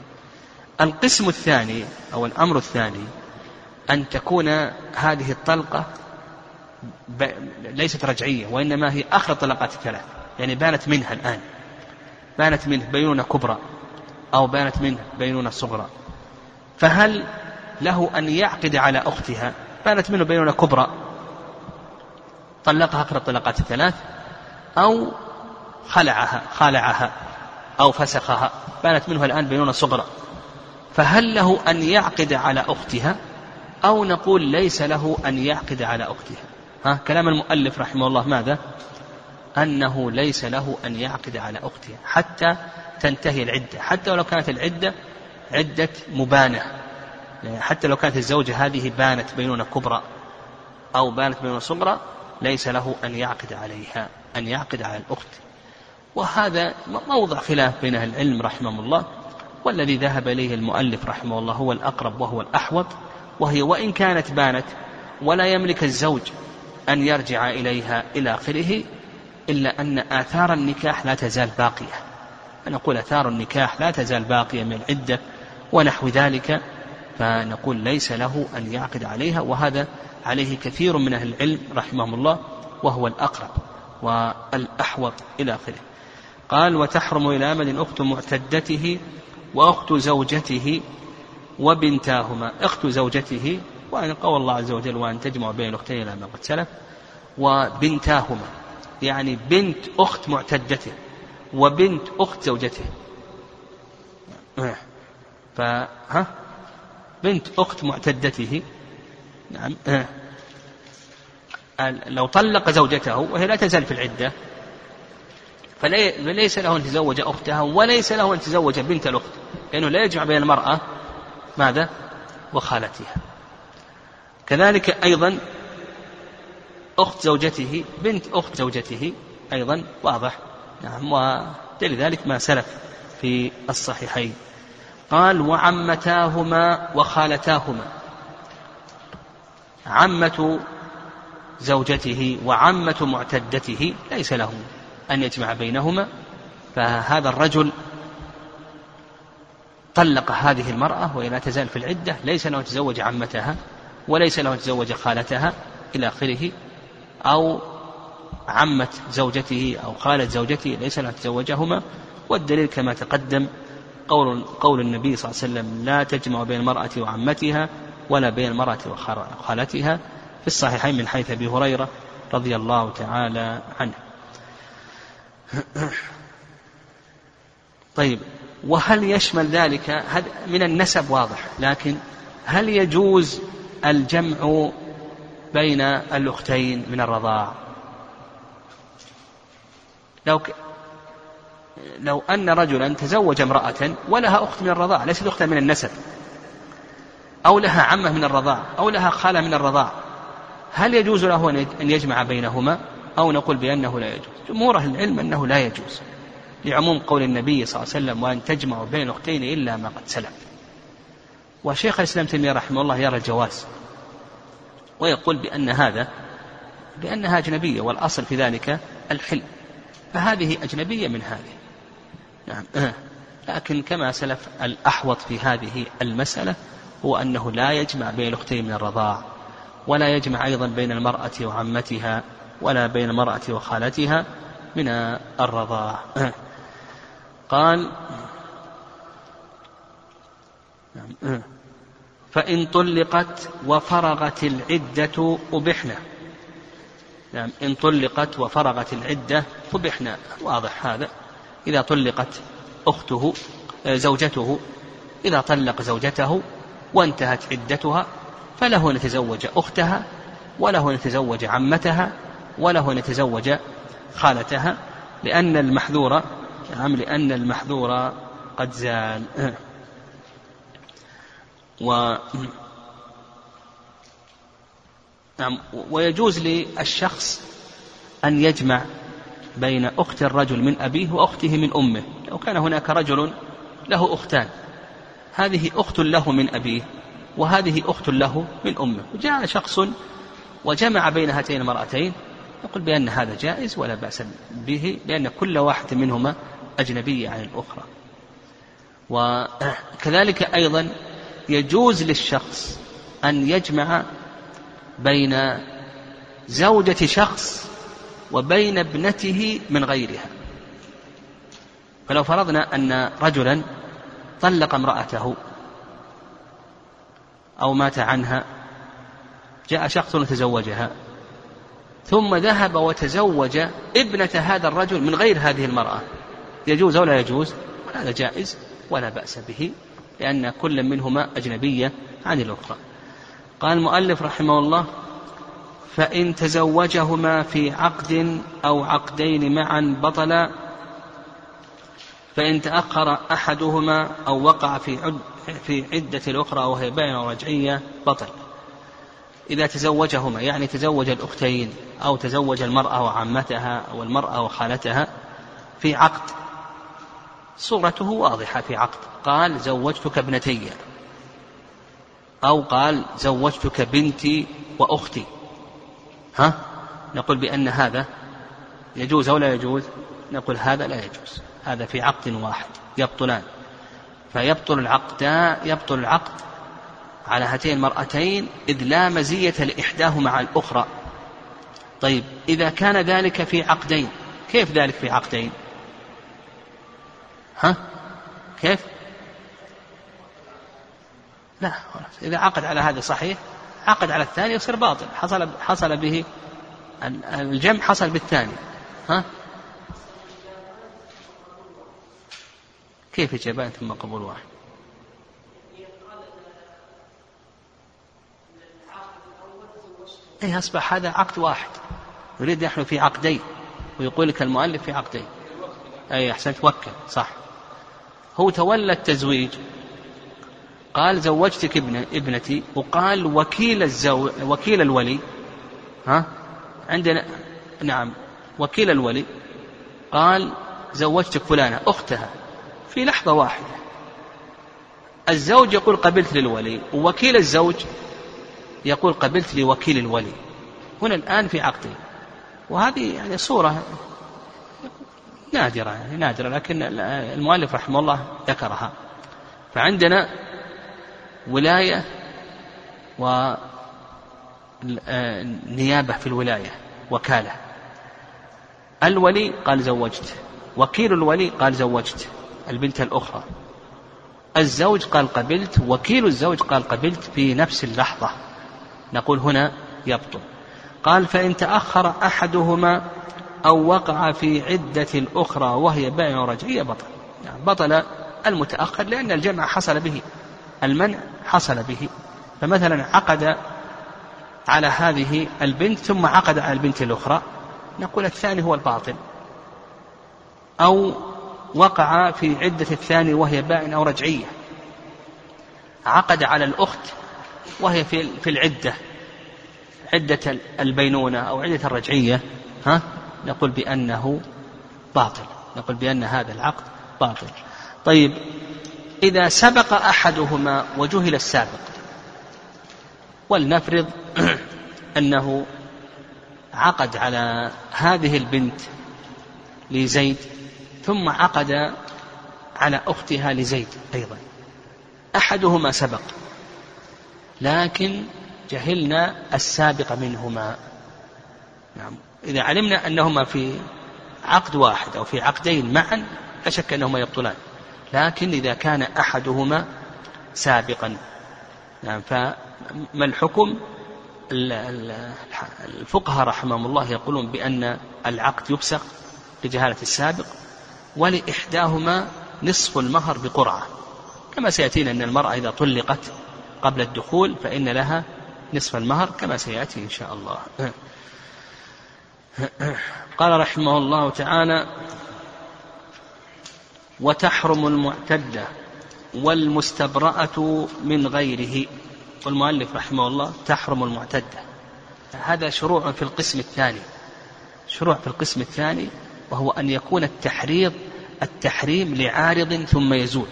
القسم الثاني أو الأمر الثاني أن تكون هذه الطلقة ليست رجعية وإنما هي آخر الطلقات الثلاث. يعني بانت منها الآن. بانت منه بينونة كبرى أو بانت منه بينونة صغرى. فهل له أن يعقد على أختها؟ بانت منه بينونة كبرى. طلقها آخر الطلقات الثلاث أو خلعها خالعها أو فسخها. بانت منه الآن بينونة صغرى. فهل له أن يعقد على أختها أو نقول ليس له أن يعقد على أختها؟ ها كلام المؤلف رحمه الله ماذا؟ أنه ليس له أن يعقد على أختها حتى تنتهي العدة. حتى ولو كانت العدة عدة مبانة. يعني حتى لو كانت الزوجة هذه بانت بينونة كبرى أو بانت بينونة صغرى ليس له أن يعقد عليها أن يعقد على الأخت. وهذا موضع خلاف بين أهل العلم رحمهم الله. والذي ذهب إليه المؤلف رحمه الله هو الأقرب وهو الأحوط وهي وإن كانت بانت ولا يملك الزوج أن يرجع إليها إلى آخره إلا أن آثار النكاح لا تزال باقية. فنقول آثار النكاح لا تزال باقية من العدة ونحو ذلك فنقول ليس له أن يعقد عليها. وهذا عليه كثير من أهل العلم رحمهم الله وهو الأقرب والأحوط إلى آخره. قال وتحرم إلى أمد أخت معتدته وأخت زوجته وبنتاهما. أخت زوجته وأن قول الله عز وجل وأن تجمع بين الأختين إلى ما قد سلف. وبنتاهما يعني بنت أخت معتدته وبنت أخت زوجته. فها بنت أخت معتدته. نعم. لو طلق زوجته وهي لا تزال في العدة فليس له أن يتزوج أختها وليس له أن يتزوج بنت الأخت لأنه لا يجمع بين المرأة ماذا؟ وخالتها. كذلك أيضا أخت زوجته بنت أخت زوجته أيضا واضح. نعم ولذلك ما سلف في الصحيحين. قال وعمتاهما وخالتاهما. عمة زوجته وعمة معتدته ليس له أن يجمع بينهما فهذا الرجل طلق هذه المرأة وهي لا تزال في العدة ليس له يتزوج عمتها وليس له يتزوج خالتها إلى آخره أو عمة زوجته أو خالة زوجته ليس له يتزوجهما. والدليل كما تقدم قول قول النبي صلى الله عليه وسلم لا تجمع بين المرأة وعمتها ولا بين المرأة وخالتها. الصحيحين من حيث أبي هريرة رضي الله تعالى عنه. طيب وهل يشمل ذلك؟ من النسب واضح لكن هل يجوز الجمع بين الأختين من الرضاع؟ لو ك... لو أن رجلا تزوج امرأة ولها أخت من الرضاع ليست أختا من النسب أو لها عمة من الرضاع أو لها خالة من الرضاع هل يجوز له أن يجمع بينهما أو نقول بأنه لا يجوز؟ جمهور أهل العلم أنه لا يجوز لعموم قول النبي صلى الله عليه وسلم وأن تجمعوا بين أختين إلا ما قد سلف. وشيخ الإسلام تيمية رحمه الله يرى الجواز ويقول بأن هذا بأنها أجنبية والأصل في ذلك الحل فهذه أجنبية من هذه. نعم. لكن كما سلف الأحوط في هذه المسألة هو أنه لا يجمع بين الأختين من الرضاع. ولا يجمع أيضا بين المرأة وعمتها ولا بين المرأة وخالتها من الرضاع. قال فإن طلقت وفرغت العدة أبحنا. نعم إن طلقت وفرغت العدة أبحنا. واضح هذا. إذا طلقت أخته زوجته إذا طلق زوجته وانتهت عدتها فله أن يتزوج أختها وله أن يتزوج عمتها وله أن يتزوج خالتها لأن المحذور نعم لأن المحذور قد زال. و نعم ويجوز للشخص أن يجمع بين أخت الرجل من أبيه وأخته من أمه لو كان هناك رجل له أختان هذه أخت له من أبيه. وهذه أخت له من أمه. وجاء شخص وجمع بين هاتين المرأتين نقول بأن هذا جائز ولا بأس به لأن كل واحدة منهما أجنبية عن الأخرى. وكذلك أيضا يجوز للشخص أن يجمع بين زوجة شخص وبين ابنته من غيرها. فلو فرضنا أن رجلا طلق امرأته أو مات عنها جاء شخص وتزوجها ثم ذهب وتزوج ابنة هذا الرجل من غير هذه المرأة. يجوز أو لا يجوز؟ هذا جائز ولا بأس به لأن كل منهما أجنبية عن الأخرى. قال المؤلف رحمه الله فإن تزوجهما في عقد أو عقدين معا بطلا فإن تأخر أحدهما أو وقع في في عدة الأخرى وهي بينة رجعية بطل. إذا تزوجهما يعني تزوج الأختين أو تزوج المرأة وعمتها أو المرأة وخالتها في عقد. صورته واضحة في عقد. قال زوجتك ابنتي. أو قال زوجتك بنتي وأختي. ها؟ نقول بأن هذا يجوز أو لا يجوز؟ نقول هذا لا يجوز. هذا في عقد واحد يبطلان. فيبطل العقد يبطل العقد على هاتين المرأتين إذ لا مزية لإحداهما على الأخرى. طيب إذا كان ذلك في عقدين كيف ذلك في عقدين؟ ها؟ كيف؟ لا إذا عقد على هذا صحيح عقد على الثاني يصير باطل. حصل حصل به الجمع حصل بالثاني. ها؟ كيف إجابات ثم قبول واحد؟ أي أصبح هذا عقد واحد. يريد نحن في عقدين ويقول لك المؤلف في عقدين. أي أحسنت وكل صح. هو تولى التزويج. قال زوجتك ابن ابنتي وقال وكيل الزو وكيل الولي. ها؟ عندنا نعم وكيل الولي. قال زوجتك فلانة أختها. في لحظة واحدة. الزوج يقول قبلت للولي ووكيل الزوج يقول قبلت لوكيل الولي. هنا الآن في عقدين وهذه يعني صورة نادرة يعني نادرة لكن المؤلف رحمه الله ذكرها. فعندنا ولاية ونيابة في الولاية وكالة. الولي قال زوجت وكيل الولي قال زوجت. البنت الأخرى. الزوج قال قبلت وكيل الزوج قال قبلت في نفس اللحظة. نقول هنا يبطل. قال فإن تأخر أحدهما أو وقع في عدة الأخرى وهي بيع رجعية بطل. يعني بطل المتأخر لأن الجمع حصل به. المنع حصل به. فمثلا عقد على هذه البنت ثم عقد على البنت الأخرى. نقول الثاني هو الباطل. أو وقع في عدة الثاني وهي باع أو رجعية. عقد على الأخت وهي في في العدة. عدة البينونة أو عدة الرجعية ها؟ نقول بأنه باطل. نقول بأن هذا العقد باطل. طيب إذا سبق أحدهما وجهل السابق ولنفرض أنه عقد على هذه البنت لزيد ثم عقد على أختها لزيد أيضا. أحدهما سبق لكن جهلنا السابق منهما. نعم. إذا علمنا أنهما في عقد واحد أو في عقدين معا لا شك أنهما يبطلان. لكن إذا كان أحدهما سابقا نعم فما الحكم؟ الفقهاء رحمهم الله يقولون بأن العقد يفسخ لجهالة السابق. ولإحداهما نصف المهر بقرعة. كما سيأتينا أن المرأة إذا طلقت قبل الدخول فإن لها نصف المهر كما سيأتي إن شاء الله. قال رحمه الله تعالى وتحرم المعتدة والمستبرأة من غيره. والمؤلف رحمه الله تحرم المعتدة هذا شروع في القسم الثاني. شروع في القسم الثاني وهو أن يكون التحريض التحريم لعارض ثم يزول.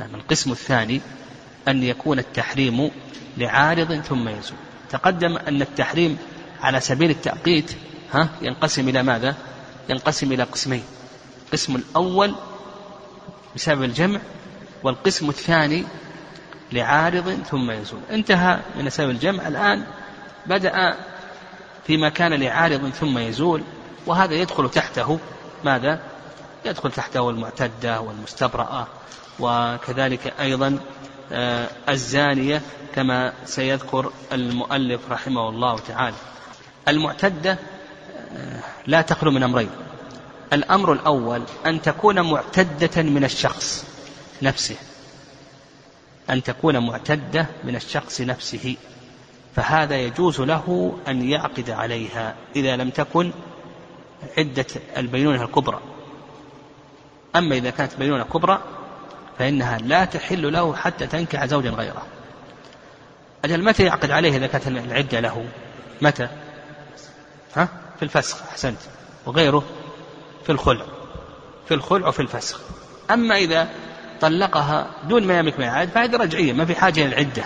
يعني القسم الثاني أن يكون التحريم لعارض ثم يزول. تقدم أن التحريم على سبيل التأقيت ها ينقسم إلى ماذا؟ ينقسم إلى قسمين. القسم الأول بسبب الجمع والقسم الثاني لعارض ثم يزول. انتهى من سبب الجمع. الآن بدأ فيما كان لعارض ثم يزول وهذا يدخل تحته ماذا؟ يدخل تحته المعتدة والمستبرأة وكذلك أيضا آه، الزانية كما سيذكر المؤلف رحمه الله تعالى. المعتدة آه، لا تخلو من أمرين. الأمر الأول أن تكون معتدة من الشخص نفسه. أن تكون معتدة من الشخص نفسه. فهذا يجوز له أن يعقد عليها إذا لم تكن عدة البينونة الكبرى. أما إذا كانت بينونة كبرى فإنها لا تحل له حتى تنكح زوجا غيره. أجل متى يعقد عليه إذا كانت العدة له؟ متى؟ ها؟ في الفسخ أحسنت. وغيره؟ في الخلع. في الخلع وفي الفسخ. أما إذا طلقها دون ما يملك من العدد فهذه رجعية ما في حاجة إلى العدة.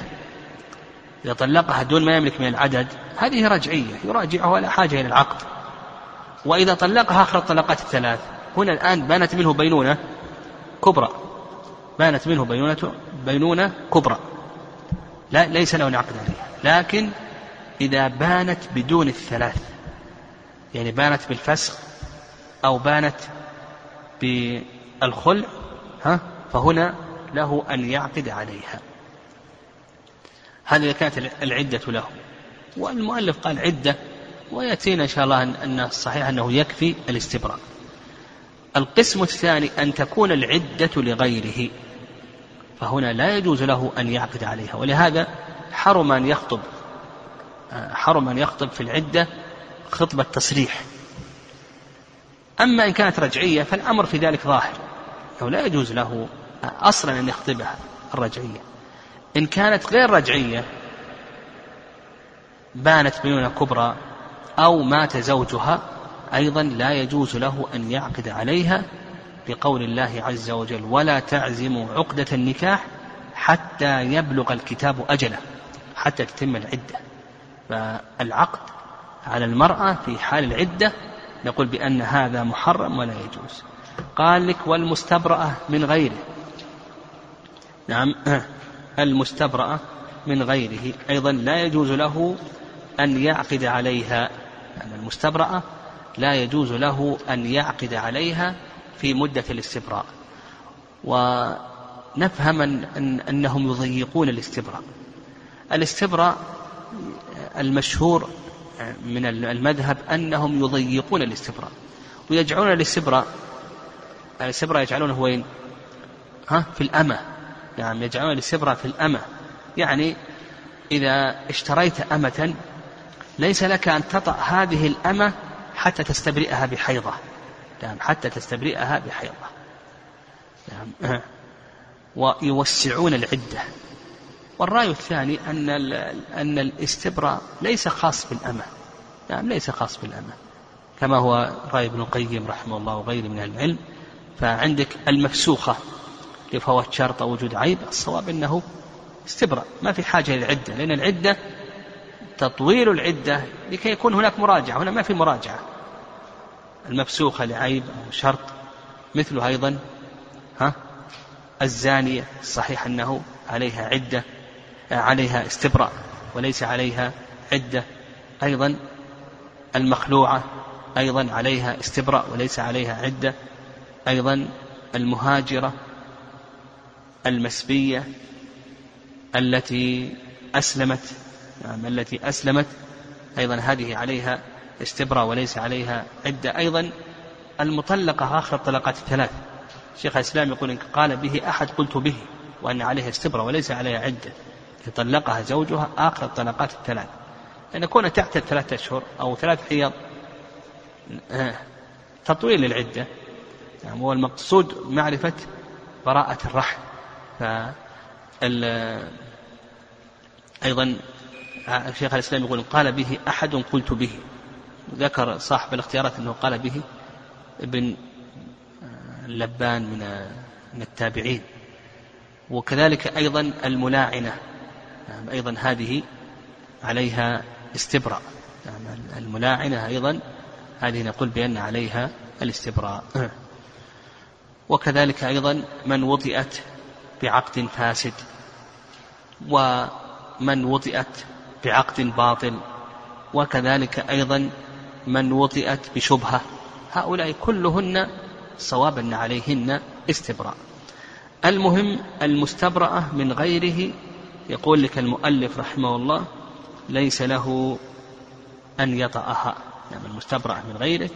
إذا طلقها دون ما يملك من العدد هذه رجعية يراجعها ولا حاجة إلى العقد. وإذا طلقها آخر الطلقات الثلاث. هنا الآن بانت منه بينونة كبرى. بانت منه بينونة بينونة كبرى. لا ليس له عقد عليها لكن إذا بانت بدون الثلاث يعني بانت بالفسخ أو بانت بالخلع ها فهنا له أن يعقد عليها. هذه إذا كانت العدة له. والمؤلف قال عدة ويأتينا إن شاء الله أن الصحيح أنه يكفي الاستبراء. القسم الثاني أن تكون العدة لغيره فهنا لا يجوز له أن يعقد عليها ولهذا حرم أن يخطب حرم أن يخطب في العدة خطبة تصريح أما إن كانت رجعية فالأمر في ذلك ظاهر أنه لا يجوز له أصلا أن يخطبها الرجعية. إن كانت غير رجعية بانت بينونة كبرى أو مات زوجها أيضا لا يجوز له أن يعقد عليها لقول الله عز وجل ولا تعزموا عقدة النكاح حتى يبلغ الكتاب أجله حتى تتم العدة. فالعقد على المرأة في حال العدة نقول بأن هذا محرم ولا يجوز. قال لك والمستبرأة من غيره. نعم المستبرأة من غيره. أيضا لا يجوز له أن يعقد عليها. يعني المستبرأة لا يجوز له أن يعقد عليها في مدة الاستبراء. ونفهم أن أنهم يضيقون الاستبراء. الاستبراء المشهور من المذهب أنهم يضيقون الاستبراء. ويجعلون الاستبراء الاستبراء يجعلونه وين؟ ها؟ في الأمة. نعم يجعلون الاستبراء في الأمة. يعني إذا اشتريت أمة ليس لك أن تطأ هذه الأمة حتى تستبرئها بحيضة. نعم حتى تستبرئها بحيضة. نعم. ويوسعون العدة. والرأي الثاني أن أن الاستبراء ليس خاص بالأمة. نعم ليس خاص بالأمة. كما هو رأي ابن القيم رحمه الله وغيره من العلم. فعندك المفسوخة لفوات شرط أو وجود عيب. الصواب أنه استبراء. ما في حاجة للعدة لأن العدة تطويل العدة لكي يكون هناك مراجعة. هنا ما في مراجعة. المفسوخة لعيب أو شرط. مثله أيضا ها الزانية. صحيح أنه عليها عدة عليها استبراء وليس عليها عدة. أيضا المخلوعة أيضا عليها استبراء وليس عليها عدة. أيضا المهاجرة المسبية التي أسلمت نعم التي أسلمت أيضا هذه عليها استبراء وليس عليها عدة. أيضا المطلقة آخر الطلقات الثلاث. شيخ الإسلام يقول إن قال به أحد قلت به وأن عليها استبراء وليس عليها عدة. طلقها زوجها آخر الطلقات الثلاث. أن يكون تحت الثلاثة أشهر أو ثلاث حيض آه، تطويل يعني هو المقصود معرفة براءة الرحم. أيضا شيخ الإسلام يقول قال به أحد قلت به. ذكر صاحب الاختيارات أنه قال به ابن لبان من من التابعين. وكذلك أيضا الملاعنة يعني أيضا هذه عليها استبراء. يعني الملاعنة أيضا هذه نقول بأن عليها الاستبراء. وكذلك أيضا من وطئت بعقد فاسد. ومن وطئت بعقد باطل وكذلك أيضا من وطئت بشبهة. هؤلاء كلهن صواب أن عليهن استبراء. المهم المستبرأة من غيره يقول لك المؤلف رحمه الله ليس له أن يطأها. نعم المستبرأة من غيره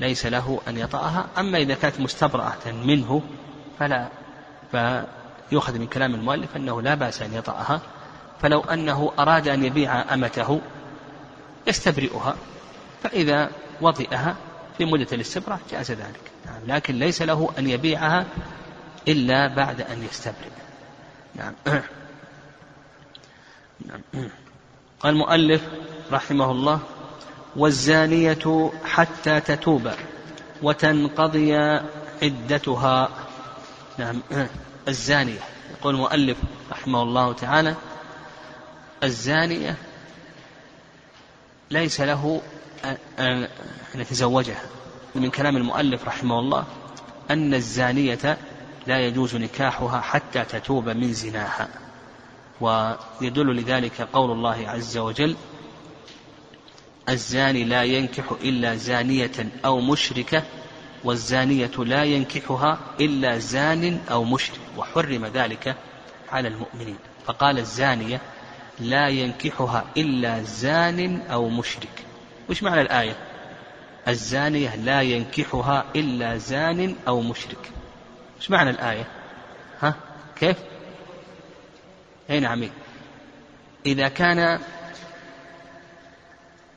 ليس له أن يطأها. أما إذا كانت مستبرأة منه فلا فيؤخذ من كلام المؤلف أنه لا بأس أن يطأها. فلو أنه أراد أن يبيع أمته يستبرئها فإذا وطئها في مدة الاستبراء جاز ذلك. نعم لكن ليس له أن يبيعها إلا بعد أن يستبرئ. نعم. نعم. قال المؤلف رحمه الله والزانية حتى تتوب وتنقضي عدتها. نعم. الزانية. يقول المؤلف رحمه الله تعالى الزانية ليس له أن يتزوجها. من كلام المؤلف رحمه الله أن الزانية لا يجوز نكاحها حتى تتوب من زناها. ويدل لذلك قول الله عز وجل الزاني لا ينكح إلا زانية أو مشركة والزانية لا ينكحها إلا زان أو مشرك. وحرم ذلك على المؤمنين. فقال الزانية لا ينكحها إلا زان أو مشرك. وش معنى الآية؟ الزانية لا ينكحها إلا زان أو مشرك. وش معنى الآية؟ ها؟ كيف؟ أي نعم. إذا كان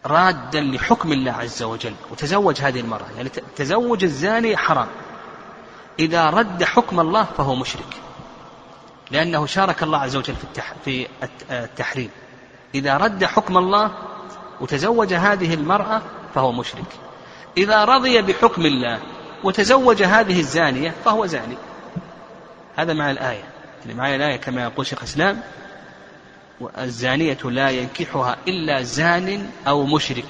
رادا لحكم الله عز وجل وتزوج هذه المرأة يعني تزوج الزاني حرام. إذا رد حكم الله فهو مشرك. لأنه شارك الله عز وجل في التحريم. إذا رد حكم الله وتزوج هذه المرأة فهو مشرك. إذا رضي بحكم الله وتزوج هذه الزانية فهو زاني. هذا مع الآية. يعني مع الآية كما يقول شيخ الإسلام الزانية لا ينكحها إلا زان أو مشرك.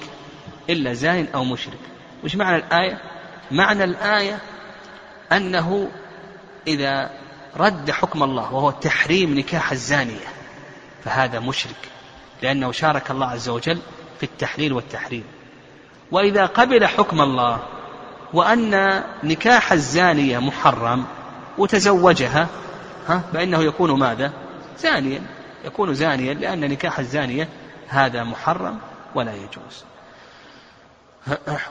إلا زان أو مشرك. وش معنى الآية؟ معنى الآية أنه إذا رد حكم الله وهو تحريم نكاح الزانية. فهذا مشرك لأنه شارك الله عز وجل في التحليل والتحريم. وإذا قبل حكم الله وأن نكاح الزانية محرم وتزوجها ها فإنه يكون ماذا؟ زانيا. يكون زانيا لأن نكاح الزانية هذا محرم ولا يجوز.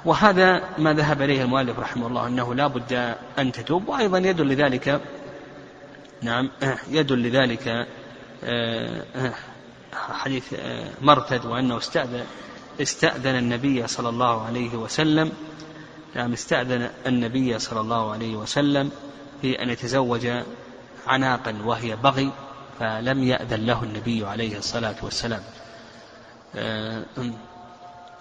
وهذا ما ذهب إليه المؤلف رحمه الله أنه لا بد أن تتوب وأيضا يدل لذلك نعم. يدل لذلك آه، حديث آه، مرتد وأنه استأذن استأذن النبي صلى الله عليه وسلم. نعم استأذن النبي صلى الله عليه وسلم في أن يتزوج عناقا وهي بغي فلم يأذن له النبي عليه الصلاة والسلام. آه،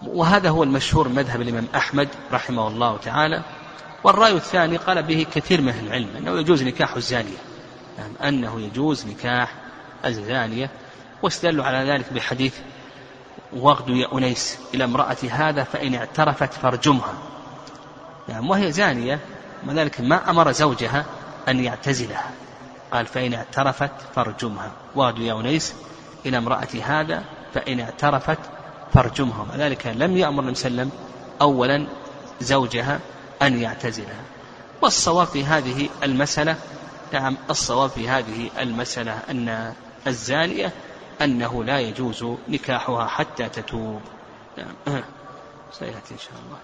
وهذا هو المشهور مذهب الإمام أحمد رحمه الله تعالى. والرأي الثاني قال به كثير من العلم أنه يجوز نكاح الزانية. يعني أنه يجوز نكاح الزانية واستدلوا على ذلك بحديث وغد يا أنيس إلى امرأة هذا فإن اعترفت فارجمها. يعني وهي زانية وذلك ما أمر زوجها أن يعتزلها. قال فإن اعترفت فارجمها. وغد يا أنيس إلى امرأة هذا فإن اعترفت فارجمها. وذلك لم يأمر النبي صلى الله عليه وسلم أولا زوجها أن يعتزلها. والصواب في هذه المسألة نعم الصواب في هذه المسألة أن الزانية أنه لا يجوز نكاحها حتى تتوب. نعم. سيأتي إن شاء الله.